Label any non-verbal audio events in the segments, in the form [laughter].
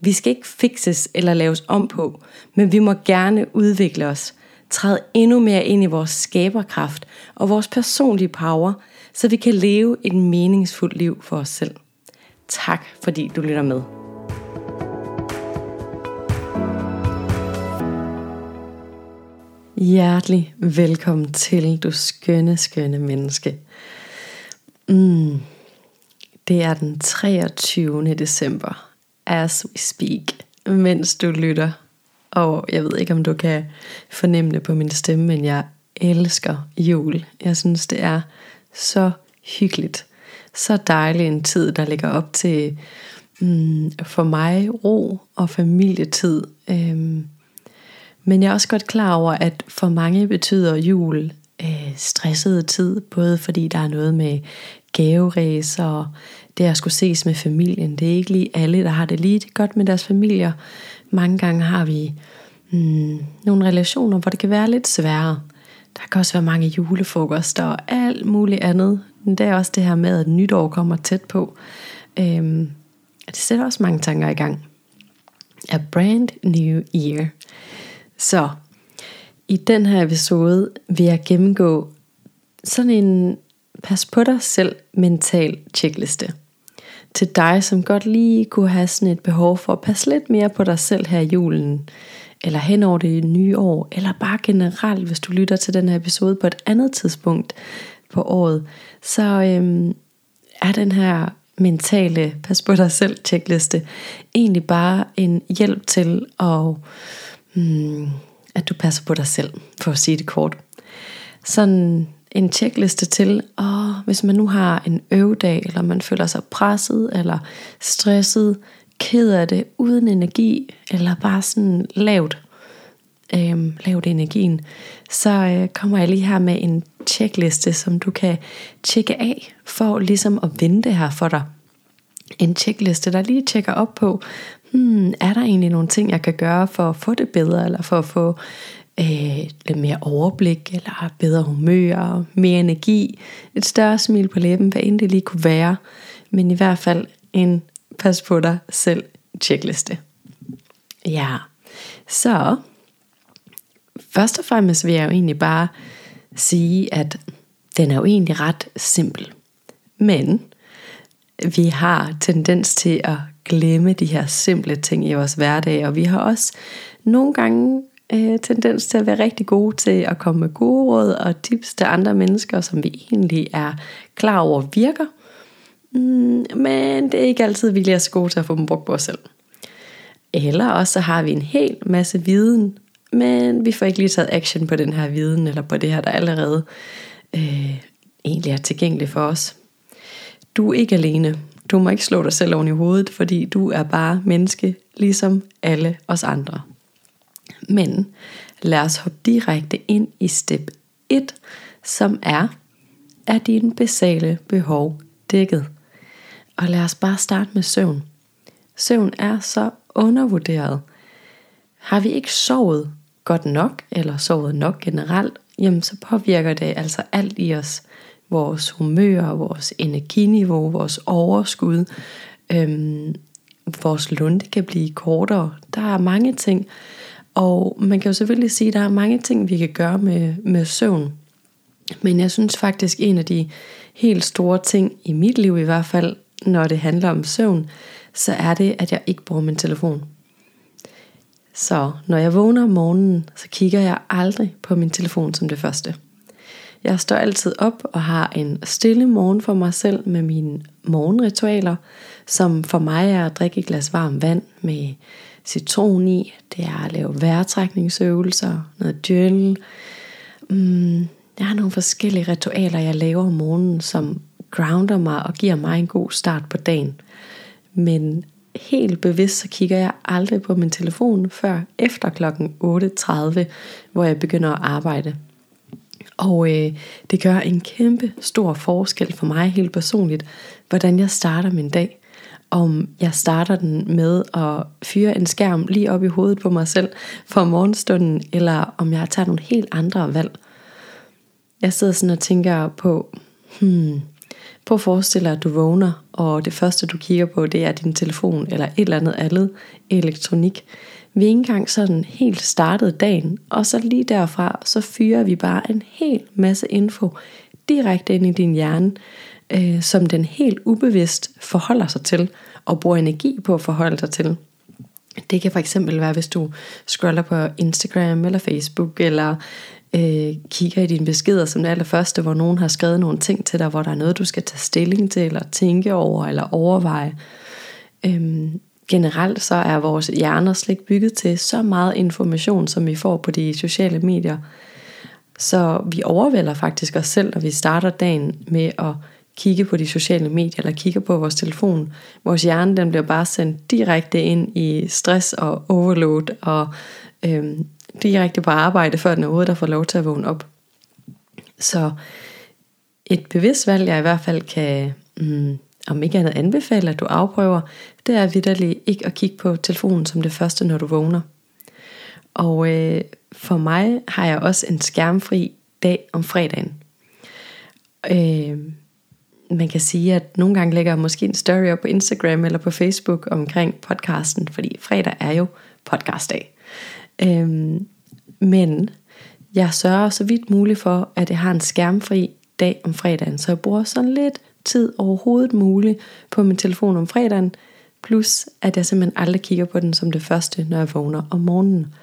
Vi skal ikke fixes eller laves om på, men vi må gerne udvikle os, træde endnu mere ind i vores skaberkraft og vores personlige power, så vi kan leve et meningsfuldt liv for os selv. Tak fordi du lytter med. Hjertelig velkommen til, du skønne, skønne menneske. Mm. Det er den 23. december as we speak, mens du lytter. Og jeg ved ikke, om du kan fornemme det på min stemme, men jeg elsker jul. Jeg synes, det er så hyggeligt. Så dejlig en tid, der ligger op til mm, for mig ro og familietid. Øhm, men jeg er også godt klar over, at for mange betyder jul øh, stresset tid, både fordi der er noget med gaveræser og det at skulle ses med familien. Det er ikke lige alle, der har det lige godt med deres familier. Mange gange har vi mm, nogle relationer, hvor det kan være lidt sværere. Der kan også være mange julefrokoster og alt muligt andet. Men det er også det her med, at nytår kommer tæt på. Øhm, det sætter også mange tanker i gang. A brand new year. Så i den her episode vil jeg gennemgå sådan en pas på dig selv mental checkliste. Til dig, som godt lige kunne have sådan et behov for at passe lidt mere på dig selv her i julen, eller hen over det nye år, eller bare generelt, hvis du lytter til den her episode på et andet tidspunkt på året, så øhm, er den her mentale pas på dig selv checkliste egentlig bare en hjælp til at, hmm, at du passer på dig selv, for at sige det kort. Sådan en tjekliste til, og hvis man nu har en øvedag, eller man føler sig presset, eller stresset, ked af det, uden energi, eller bare sådan lavt, øh, lavt energien, så øh, kommer jeg lige her med en tjekliste, som du kan tjekke af, for ligesom at vende det her for dig. En tjekliste, der lige tjekker op på, hmm, er der egentlig nogle ting, jeg kan gøre for at få det bedre, eller for at få øh, lidt mere overblik, eller bedre humør, mere energi, et større smil på læben, hvad end det lige kunne være, men i hvert fald en pas på dig selv checkliste. Ja, så først og fremmest vil jeg jo egentlig bare sige, at den er jo egentlig ret simpel. Men vi har tendens til at glemme de her simple ting i vores hverdag, og vi har også nogle gange øh, tendens til at være rigtig gode til at komme med gode råd og tips til andre mennesker, som vi egentlig er klar over virker. Mm, men det er ikke altid, vi er så gode til at få dem brugt på os selv. Eller også så har vi en hel masse viden, men vi får ikke lige taget action på den her viden, eller på det her, der allerede øh, egentlig er tilgængeligt for os. Du er ikke alene. Du må ikke slå dig selv oven i hovedet, fordi du er bare menneske, ligesom alle os andre. Men lad os hoppe direkte ind i step 1, som er, er dine basale behov dækket? Og lad os bare starte med søvn. Søvn er så undervurderet. Har vi ikke sovet godt nok, eller sovet nok generelt, jamen så påvirker det altså alt i os. Vores humør, vores energiniveau, vores overskud, øhm, vores lunde kan blive kortere. Der er mange ting, og man kan jo selvfølgelig sige, at der er mange ting, vi kan gøre med, med søvn. Men jeg synes faktisk, en af de helt store ting i mit liv i hvert fald, når det handler om søvn, så er det, at jeg ikke bruger min telefon. Så når jeg vågner om morgenen, så kigger jeg aldrig på min telefon som det første. Jeg står altid op og har en stille morgen for mig selv med mine morgenritualer, som for mig er at drikke et glas varmt vand med citron i, det er at lave vejrtrækningsøvelser, noget journal. Mm, jeg har nogle forskellige ritualer, jeg laver om morgenen, som grounder mig og giver mig en god start på dagen. Men helt bevidst, så kigger jeg aldrig på min telefon før efter klokken 8.30, hvor jeg begynder at arbejde. Og øh, det gør en kæmpe stor forskel for mig helt personligt, hvordan jeg starter min dag. Om jeg starter den med at fyre en skærm lige op i hovedet på mig selv for morgenstunden, eller om jeg tager nogle helt andre valg. Jeg sidder sådan og tænker på, hmm, Prøv at forestille dig, at du vågner, og det første du kigger på, det er din telefon eller et eller andet andet elektronik. Vi ikke engang sådan helt startet dagen, og så lige derfra, så fyrer vi bare en hel masse info direkte ind i din hjerne, øh, som den helt ubevidst forholder sig til, og bruger energi på at forholde sig til. Det kan for eksempel være, hvis du scroller på Instagram eller Facebook, eller øh, kigger i dine beskeder som det allerførste, hvor nogen har skrevet nogle ting til dig, hvor der er noget, du skal tage stilling til, eller tænke over, eller overveje. Øhm, generelt så er vores hjerner slet ikke bygget til så meget information, som vi får på de sociale medier. Så vi overvælder faktisk os selv, når vi starter dagen med at kigge på de sociale medier, eller kigger på vores telefon. Vores hjerne den bliver bare sendt direkte ind i stress og overload, og øhm, direkte på arbejde, før den overhovedet der får lov til at vågne op. Så et bevidst valg, jeg i hvert fald kan, mm, om ikke andet anbefale, at du afprøver, det er vidderligt ikke at kigge på telefonen som det første, når du vågner. Og øh, for mig har jeg også en skærmfri dag om fredagen. Øh, man kan sige, at nogle gange lægger jeg måske en story op på Instagram eller på Facebook omkring podcasten, fordi fredag er jo podcastdag. Øh, men jeg sørger så vidt muligt for, at jeg har en skærmfri dag om fredagen, så jeg bruger sådan lidt tid overhovedet muligt på min telefon om fredagen, plus at jeg simpelthen aldrig kigger på den som det første, når jeg vågner om morgenen.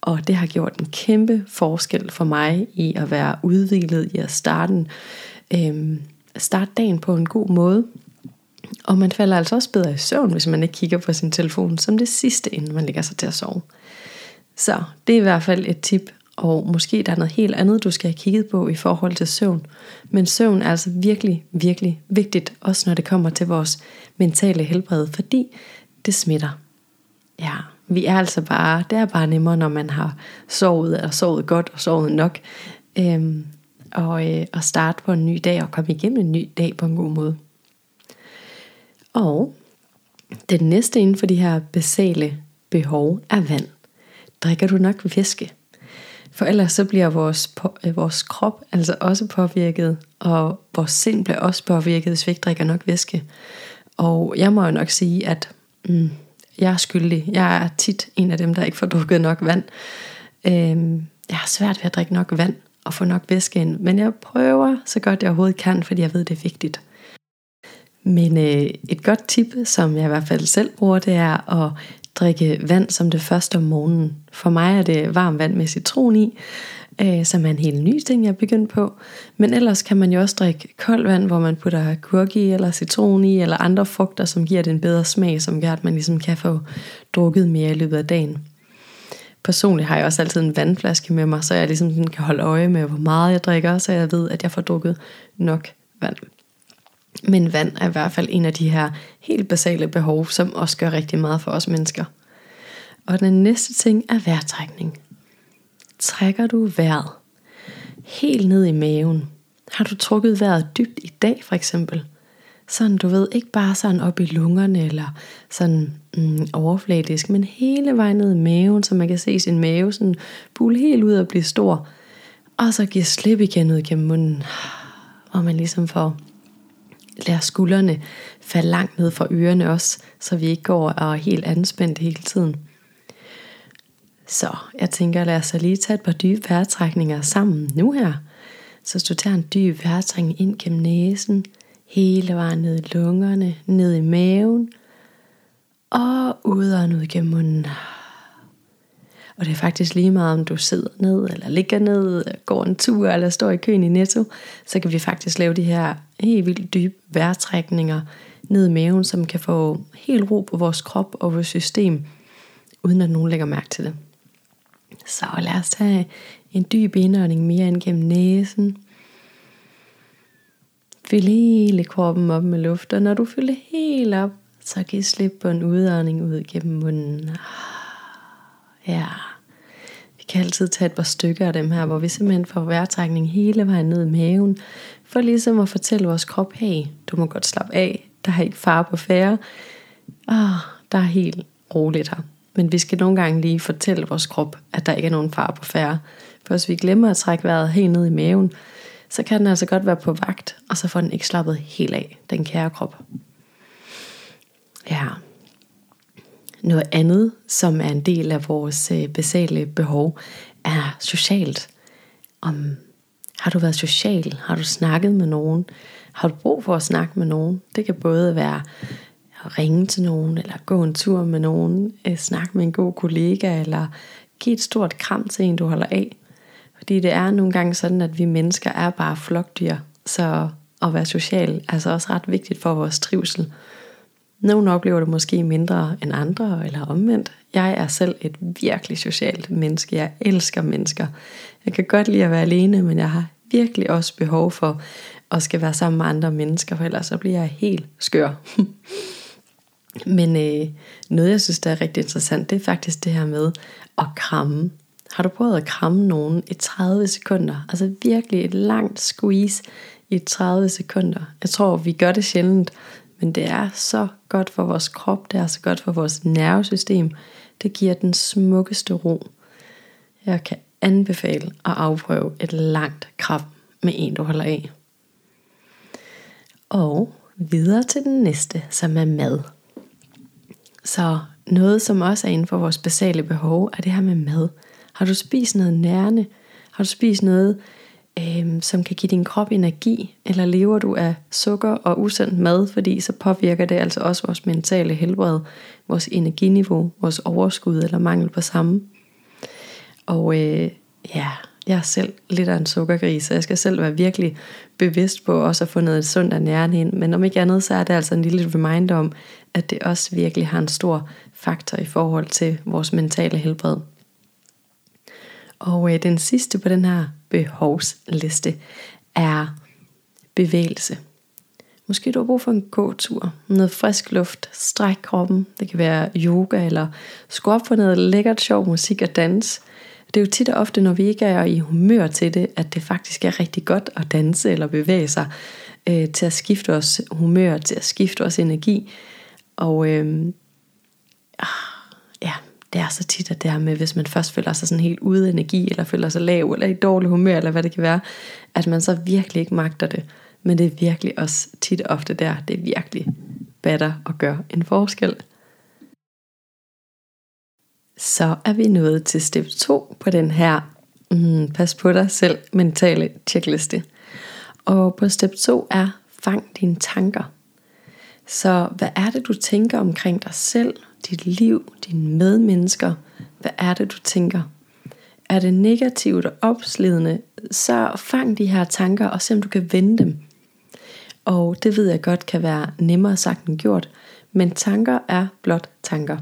Og det har gjort en kæmpe forskel for mig i at være udviklet i at starte, øhm, starte dagen på en god måde. Og man falder altså også bedre i søvn, hvis man ikke kigger på sin telefon som det sidste, inden man ligger sig til at sove. Så det er i hvert fald et tip, og måske der er noget helt andet, du skal have kigget på i forhold til søvn. Men søvn er altså virkelig, virkelig vigtigt, også når det kommer til vores mentale helbred, fordi det smitter. Ja, vi er altså bare, det er bare nemmere, når man har sovet, og sovet godt og sovet nok. Øhm, og, øh, at starte på en ny dag og komme igennem en ny dag på en god måde. Og den næste inden for de her basale behov er vand drikker du nok væske? For ellers så bliver vores, på, øh, vores krop altså også påvirket, og vores sind bliver også påvirket, hvis vi ikke drikker nok væske. Og jeg må jo nok sige, at mm, jeg er skyldig. Jeg er tit en af dem, der ikke får drukket nok vand. Øhm, jeg har svært ved at drikke nok vand og få nok væske ind, men jeg prøver så godt jeg overhovedet kan, fordi jeg ved, det er vigtigt. Men øh, et godt tip, som jeg i hvert fald selv bruger, det er at drikke vand som det første om morgenen. For mig er det varmt vand med citron i, øh, som er en helt ny ting, jeg er begyndt på. Men ellers kan man jo også drikke koldt vand, hvor man putter gurk i, eller citron i, eller andre frugter, som giver det en bedre smag, som gør, at man ligesom kan få drukket mere i løbet af dagen. Personligt har jeg også altid en vandflaske med mig, så jeg ligesom kan holde øje med, hvor meget jeg drikker, så jeg ved, at jeg får drukket nok vand. Men vand er i hvert fald en af de her helt basale behov, som også gør rigtig meget for os mennesker. Og den næste ting er vejrtrækning. Trækker du vejret helt ned i maven? Har du trukket vejret dybt i dag for eksempel? Sådan du ved, ikke bare sådan op i lungerne eller sådan mm, overfladisk, men hele vejen ned i maven, så man kan se sin mave sådan bule helt ud og blive stor. Og så giver slip igen ud gennem munden, hvor man ligesom får lader skuldrene falde langt ned fra ørerne også, så vi ikke går og er helt anspændt hele tiden. Så jeg tænker, lad os lige tage et par dybe vejrtrækninger sammen nu her. Så hvis du tager en dyb vejrtrækning ind gennem næsen, hele vejen ned i lungerne, ned i maven, og ud ud gennem munden. Og det er faktisk lige meget, om du sidder ned, eller ligger ned, går en tur, eller står i køen i Netto, så kan vi faktisk lave de her helt vildt dybe vejrtrækninger ned i maven, som kan få helt ro på vores krop og vores system, uden at nogen lægger mærke til det. Så lad os tage en dyb indånding mere ind gennem næsen. Fyld hele kroppen op med luft, og når du fylder helt op, Så giv slip på en udånding ud gennem munden. Ja. Vi kan altid tage et par stykker af dem her, hvor vi simpelthen får vejrtrækning hele vejen ned i maven, for ligesom at fortælle vores krop, hey, du må godt slappe af, der er ikke far på færre. Ah, der er helt roligt her. Men vi skal nogle gange lige fortælle vores krop, at der ikke er nogen far på færre. For hvis vi glemmer at trække vejret helt ned i maven, så kan den altså godt være på vagt, og så får den ikke slappet helt af, den kære krop. Ja. Noget andet, som er en del af vores øh, basale behov, er socialt. Om har du været social? Har du snakket med nogen? Har du brug for at snakke med nogen? Det kan både være at ringe til nogen, eller gå en tur med nogen, øh, snakke med en god kollega, eller give et stort kram til en, du holder af. Fordi det er nogle gange sådan, at vi mennesker er bare flokdyr, så at være social er altså også ret vigtigt for vores trivsel. Nogle oplever det måske mindre end andre, eller omvendt. Jeg er selv et virkelig socialt menneske. Jeg elsker mennesker. Jeg kan godt lide at være alene, men jeg har virkelig også behov for at skal være sammen med andre mennesker, for ellers så bliver jeg helt skør. [laughs] men øh, noget jeg synes der er rigtig interessant, det er faktisk det her med at kramme. Har du prøvet at kramme nogen i 30 sekunder? Altså virkelig et langt squeeze i 30 sekunder. Jeg tror, vi gør det sjældent, men det er så godt for vores krop, det er så godt for vores nervesystem. Det giver den smukkeste ro. Jeg kan anbefale at afprøve et langt kram med en, du holder af. Og videre til den næste, som er mad. Så noget, som også er inden for vores basale behov, er det her med mad. Har du spist noget nærende? Har du spist noget, øh, som kan give din krop energi? Eller lever du af sukker og usund mad? Fordi så påvirker det altså også vores mentale helbred, vores energiniveau, vores overskud eller mangel på samme. Og øh, ja, jeg er selv lidt af en sukkergris, så jeg skal selv være virkelig bevidst på også at få noget sundt og nærende ind. Men om ikke andet, så er det altså en lille reminder om, at det også virkelig har en stor faktor i forhold til vores mentale helbred. Og øh, den sidste på den her behovsliste er bevægelse. Måske du har brug for en gåtur, noget frisk luft, stræk kroppen. Det kan være yoga eller skru op for noget lækkert sjov musik og dans. Det er jo tit og ofte, når vi ikke er i humør til det, at det faktisk er rigtig godt at danse eller bevæge sig øh, til at skifte os humør, til at skifte os energi. Og øh, ah, det er så tit, at det er med, hvis man først føler sig sådan helt ude af energi, eller føler sig lav, eller i dårlig humør, eller hvad det kan være, at man så virkelig ikke magter det. Men det er virkelig også tit og ofte der, det er virkelig batter og gør en forskel. Så er vi nået til step 2 på den her mm, pas på dig selv mentale checkliste. Og på step 2 er fang dine tanker. Så hvad er det, du tænker omkring dig selv, dit liv, dine medmennesker? Hvad er det, du tænker? Er det negativt og opslidende, så fang de her tanker og se om du kan vende dem. Og det ved jeg godt kan være nemmere sagt end gjort, men tanker er blot tanker.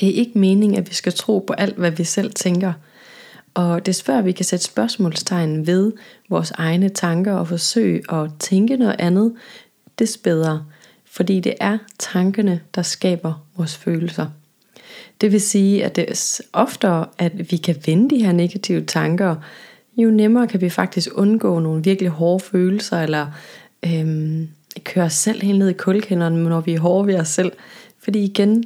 Det er ikke meningen, at vi skal tro på alt, hvad vi selv tænker. Og des før vi kan sætte spørgsmålstegn ved vores egne tanker og forsøge at tænke noget andet, des bedre. Fordi det er tankerne, der skaber vores følelser. Det vil sige, at det er oftere, at vi kan vende de her negative tanker, jo nemmere kan vi faktisk undgå nogle virkelig hårde følelser, eller øhm, køre os selv helt ned i kulkænderen, når vi er hårde ved os selv. Fordi igen,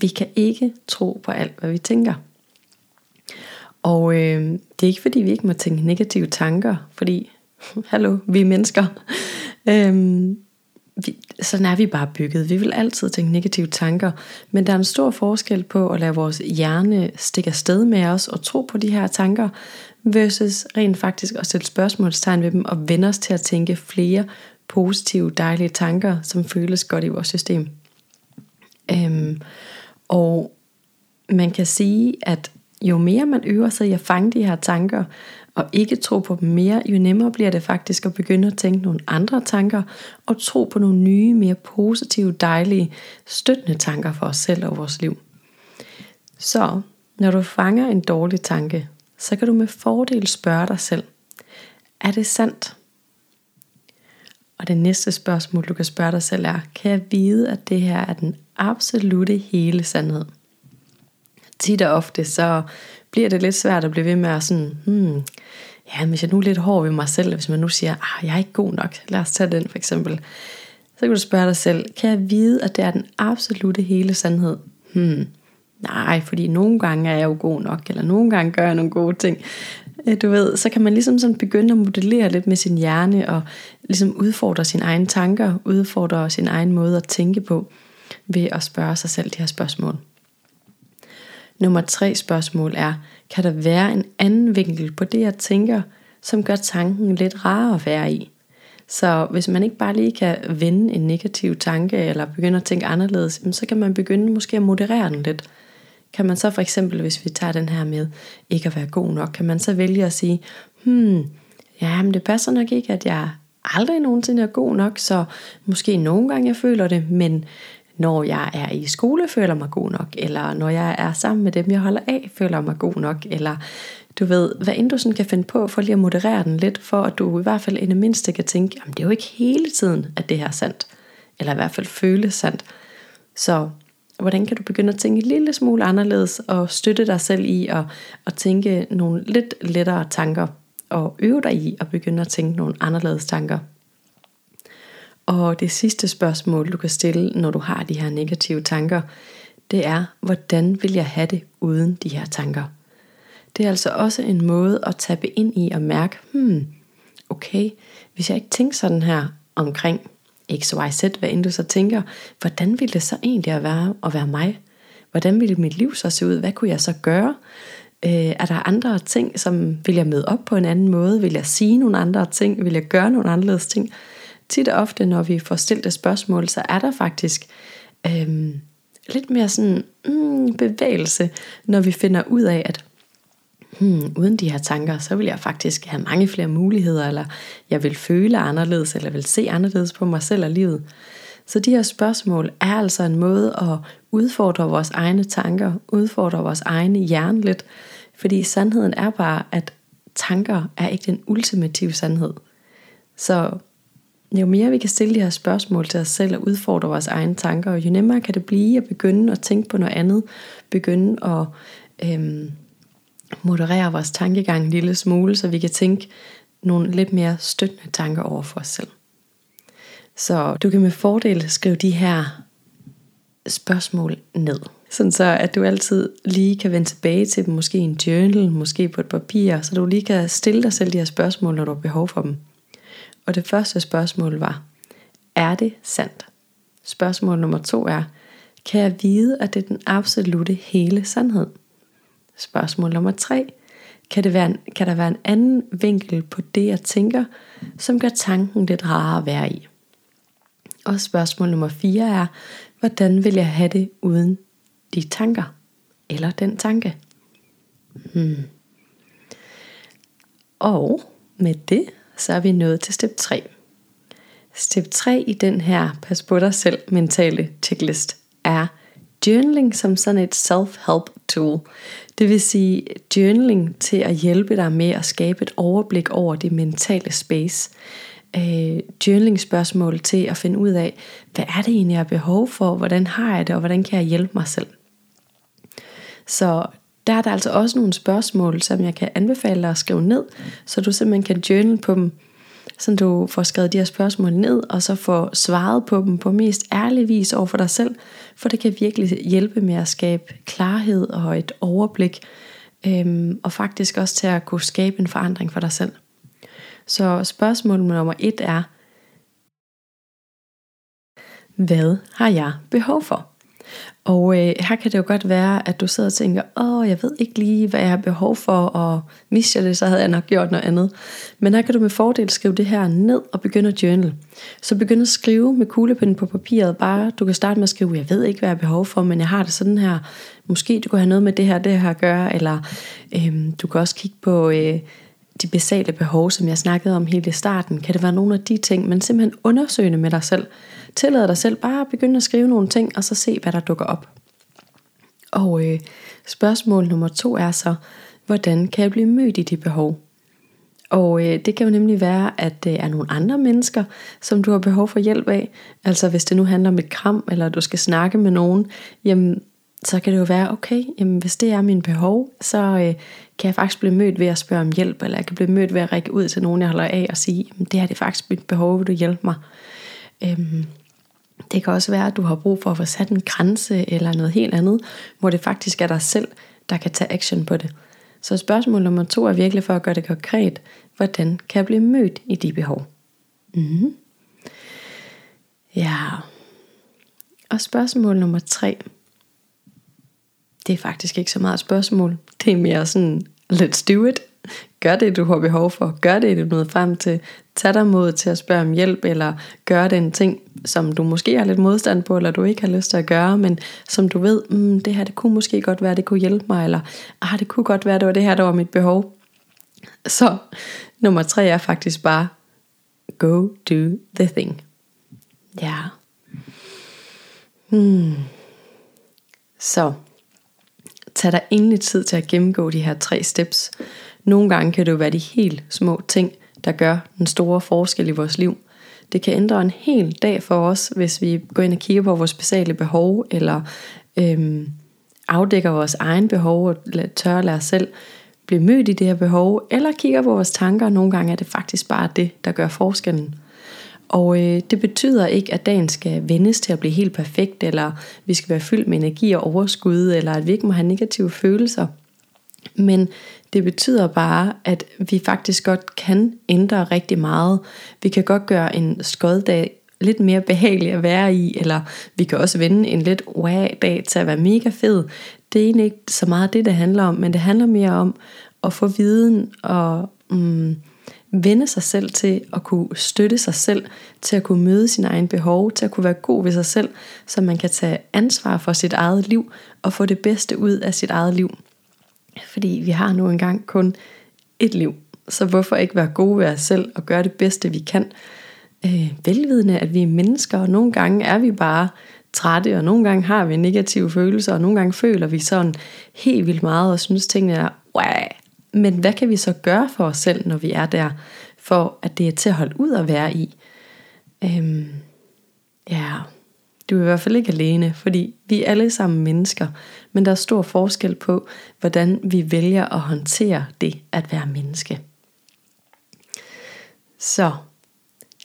vi kan ikke tro på alt, hvad vi tænker. Og øh, det er ikke fordi, vi ikke må tænke negative tanker, fordi, [laughs] hallo, vi er mennesker. øhm, vi, sådan er vi bare bygget. Vi vil altid tænke negative tanker, men der er en stor forskel på at lade vores hjerne stikke afsted med os og tro på de her tanker, versus rent faktisk at sætte spørgsmålstegn ved dem og vende os til at tænke flere positive, dejlige tanker, som føles godt i vores system. Øhm, og man kan sige, at jo mere man øver sig i at fange de her tanker, og ikke tro på dem mere, jo nemmere bliver det faktisk at begynde at tænke nogle andre tanker, og tro på nogle nye, mere positive, dejlige, støttende tanker for os selv og vores liv. Så når du fanger en dårlig tanke, så kan du med fordel spørge dig selv, er det sandt? Og det næste spørgsmål, du kan spørge dig selv er, kan jeg vide, at det her er den absolute hele sandhed? Tit og ofte, så bliver det lidt svært at blive ved med at sådan, hmm, ja, hvis jeg nu er lidt hård ved mig selv, hvis man nu siger, ah, jeg er ikke god nok, lad os tage den for eksempel. Så kan du spørge dig selv, kan jeg vide, at det er den absolute hele sandhed? Hmm, nej, fordi nogle gange er jeg jo god nok, eller nogle gange gør jeg nogle gode ting. Øh, du ved, så kan man ligesom sådan begynde at modellere lidt med sin hjerne, og ligesom udfordre sine egne tanker, udfordre sin egen måde at tænke på, ved at spørge sig selv de her spørgsmål. Nummer tre spørgsmål er, kan der være en anden vinkel på det, jeg tænker, som gør tanken lidt rarere at være i? Så hvis man ikke bare lige kan vende en negativ tanke, eller begynde at tænke anderledes, så kan man begynde måske at moderere den lidt. Kan man så for eksempel, hvis vi tager den her med ikke at være god nok, kan man så vælge at sige, hmm, ja, men det passer nok ikke, at jeg aldrig nogensinde er god nok, så måske nogle gange jeg føler det, men når jeg er i skole, føler mig god nok, eller når jeg er sammen med dem, jeg holder af, føler mig god nok, eller du ved, hvad end du sådan kan finde på, for lige at moderere den lidt, for at du i hvert fald i det mindste kan tænke, jamen det er jo ikke hele tiden, at det her er sandt, eller i hvert fald føles sandt. Så hvordan kan du begynde at tænke en lille smule anderledes, og støtte dig selv i at, at tænke nogle lidt lettere tanker, og øve dig i at begynde at tænke nogle anderledes tanker. Og det sidste spørgsmål, du kan stille, når du har de her negative tanker, det er, hvordan vil jeg have det uden de her tanker? Det er altså også en måde at tappe ind i og mærke, hmm, okay, hvis jeg ikke tænker sådan her omkring XYZ, hvad end du så tænker, hvordan ville det så egentlig at være at være mig? Hvordan ville mit liv så se ud? Hvad kunne jeg så gøre? Øh, er der andre ting, som vil jeg møde op på en anden måde? Vil jeg sige nogle andre ting? Vil jeg gøre nogle anderledes ting? Tit og ofte, når vi får stillet et spørgsmål, så er der faktisk øhm, lidt mere sådan mm, bevægelse, når vi finder ud af, at hmm, uden de her tanker, så vil jeg faktisk have mange flere muligheder, eller jeg vil føle anderledes, eller vil se anderledes på mig selv og livet. Så de her spørgsmål er altså en måde at udfordre vores egne tanker, udfordre vores egne hjerne lidt, fordi sandheden er bare, at tanker er ikke den ultimative sandhed. Så jo mere vi kan stille de her spørgsmål til os selv og udfordre vores egne tanker, jo nemmere kan det blive at begynde at tænke på noget andet, begynde at øhm, moderere vores tankegang en lille smule, så vi kan tænke nogle lidt mere støttende tanker over for os selv. Så du kan med fordel skrive de her spørgsmål ned. Sådan så, at du altid lige kan vende tilbage til dem, måske i en journal, måske på et papir, så du lige kan stille dig selv de her spørgsmål, når du har behov for dem. Og det første spørgsmål var, er det sandt? Spørgsmål nummer to er, kan jeg vide, at det er den absolute hele sandhed? Spørgsmål nummer tre, kan, det være en, kan der være en anden vinkel på det, jeg tænker, som gør tanken lidt rarere at være i? Og spørgsmål nummer 4 er, hvordan vil jeg have det uden de tanker? Eller den tanke? Hmm. Og med det, så er vi nået til step 3. Step 3 i den her pas på dig selv mentale checklist er journaling som sådan et self-help tool. Det vil sige journaling til at hjælpe dig med at skabe et overblik over det mentale space. Øh, journaling spørgsmål til at finde ud af, hvad er det egentlig, jeg har behov for, hvordan har jeg det, og hvordan kan jeg hjælpe mig selv. Så der er der altså også nogle spørgsmål, som jeg kan anbefale dig at skrive ned, så du simpelthen kan journal på dem, så du får skrevet de her spørgsmål ned, og så får svaret på dem på mest ærlig vis over for dig selv, for det kan virkelig hjælpe med at skabe klarhed og et overblik, øhm, og faktisk også til at kunne skabe en forandring for dig selv. Så spørgsmål nummer et er, hvad har jeg behov for? Og øh, her kan det jo godt være, at du sidder og tænker, åh, jeg ved ikke lige, hvad jeg har behov for, og hvis jeg det, så havde jeg nok gjort noget andet. Men her kan du med fordel skrive det her ned og begynde at journal. Så begynd at skrive med kuglepinden på papiret. Bare, du kan starte med at skrive, jeg ved ikke, hvad jeg har behov for, men jeg har det sådan her. Måske du kan have noget med det her, det her at gøre, eller øh, du kan også kigge på... Øh, de basale behov, som jeg snakkede om helt i starten, kan det være nogle af de ting, men simpelthen undersøgende med dig selv. Tillad dig selv bare at begynde at skrive nogle ting, og så se, hvad der dukker op. Og øh, spørgsmål nummer to er så, hvordan kan jeg blive mødt i de behov? Og øh, det kan jo nemlig være, at det er nogle andre mennesker, som du har behov for hjælp af. Altså hvis det nu handler om et kram, eller du skal snakke med nogen, jamen så kan det jo være, okay, jamen hvis det er min behov, så øh, kan jeg faktisk blive mødt ved at spørge om hjælp, eller jeg kan blive mødt ved at række ud til nogen, jeg holder af, og sige, det her det er faktisk mit behov, vil du hjælpe mig? Øhm, det kan også være, at du har brug for at få sat en grænse, eller noget helt andet, hvor det faktisk er dig selv, der kan tage action på det. Så spørgsmål nummer to er virkelig for at gøre det konkret, hvordan kan jeg blive mødt i de behov? Mm-hmm. Ja. Og spørgsmål nummer tre, det er faktisk ikke så meget et spørgsmål. Det er mere sådan, let's do it. Gør det, du har behov for. Gør det, du nåede frem til. Tag dig mod til at spørge om hjælp, eller gør den ting, som du måske har lidt modstand på, eller du ikke har lyst til at gøre, men som du ved, mm, det her, det kunne måske godt være, det kunne hjælpe mig, eller ah, det kunne godt være, det var det her, der var mit behov. Så nummer tre er faktisk bare, go do the thing. Ja. Hmm. Så tag dig endelig tid til at gennemgå de her tre steps. Nogle gange kan det jo være de helt små ting, der gør den store forskel i vores liv. Det kan ændre en hel dag for os, hvis vi går ind og kigger på vores basale behov, eller øhm, afdækker vores egen behov og tør at lade os selv blive mødt i det her behov, eller kigger på vores tanker. Nogle gange er det faktisk bare det, der gør forskellen. Og øh, det betyder ikke, at dagen skal vendes til at blive helt perfekt, eller vi skal være fyldt med energi og overskud, eller at vi ikke må have negative følelser. Men det betyder bare, at vi faktisk godt kan ændre rigtig meget. Vi kan godt gøre en skoddag lidt mere behagelig at være i, eller vi kan også vende en lidt wow-dag til at være mega fed. Det er egentlig ikke så meget det, det handler om, men det handler mere om at få viden og mm, vende sig selv til at kunne støtte sig selv, til at kunne møde sine egne behov, til at kunne være god ved sig selv, så man kan tage ansvar for sit eget liv og få det bedste ud af sit eget liv. Fordi vi har nu engang kun et liv, så hvorfor ikke være gode ved os selv og gøre det bedste vi kan? Øh, velvidende at vi er mennesker, og nogle gange er vi bare trætte, og nogle gange har vi negative følelser, og nogle gange føler vi sådan helt vildt meget, og synes tingene er, wow, men hvad kan vi så gøre for os selv, når vi er der, for at det er til at holde ud at være i? Øhm, ja, du er i hvert fald ikke alene, fordi vi er alle sammen mennesker, men der er stor forskel på, hvordan vi vælger at håndtere det at være menneske. Så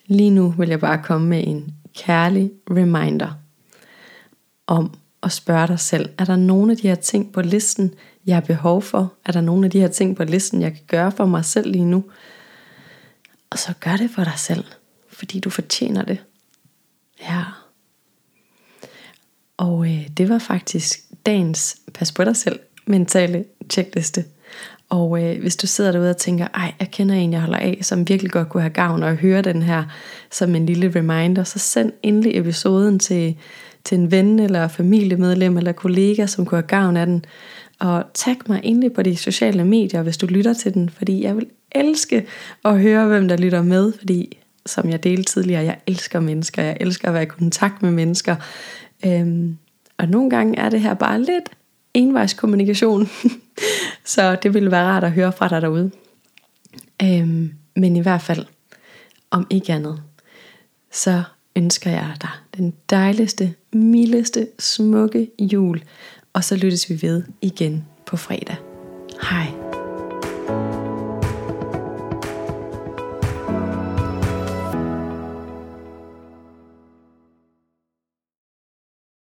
lige nu vil jeg bare komme med en kærlig reminder om og spørge dig selv, er der nogle af de her ting på listen, jeg har behov for? Er der nogle af de her ting på listen, jeg kan gøre for mig selv lige nu? Og så gør det for dig selv, fordi du fortjener det. Ja. Og øh, det var faktisk dagens pas på dig selv mentale checkliste. Og øh, hvis du sidder derude og tænker, ej, jeg kender en, jeg holder af, som virkelig godt kunne have gavn af at høre den her som en lille reminder, så send endelig episoden til, til en ven eller familiemedlem eller kollega, som kunne have gavn af den. Og tag mig endelig på de sociale medier, hvis du lytter til den, fordi jeg vil elske at høre, hvem der lytter med, fordi som jeg delte tidligere, jeg elsker mennesker, jeg elsker at være i kontakt med mennesker. Øhm, og nogle gange er det her bare lidt envejskommunikation, [laughs] så det ville være rart at høre fra dig derude. Øhm, men i hvert fald, om ikke andet, så ønsker jeg dig den dejligste, mildeste, smukke jul. Og så lyttes vi ved igen på fredag. Hej.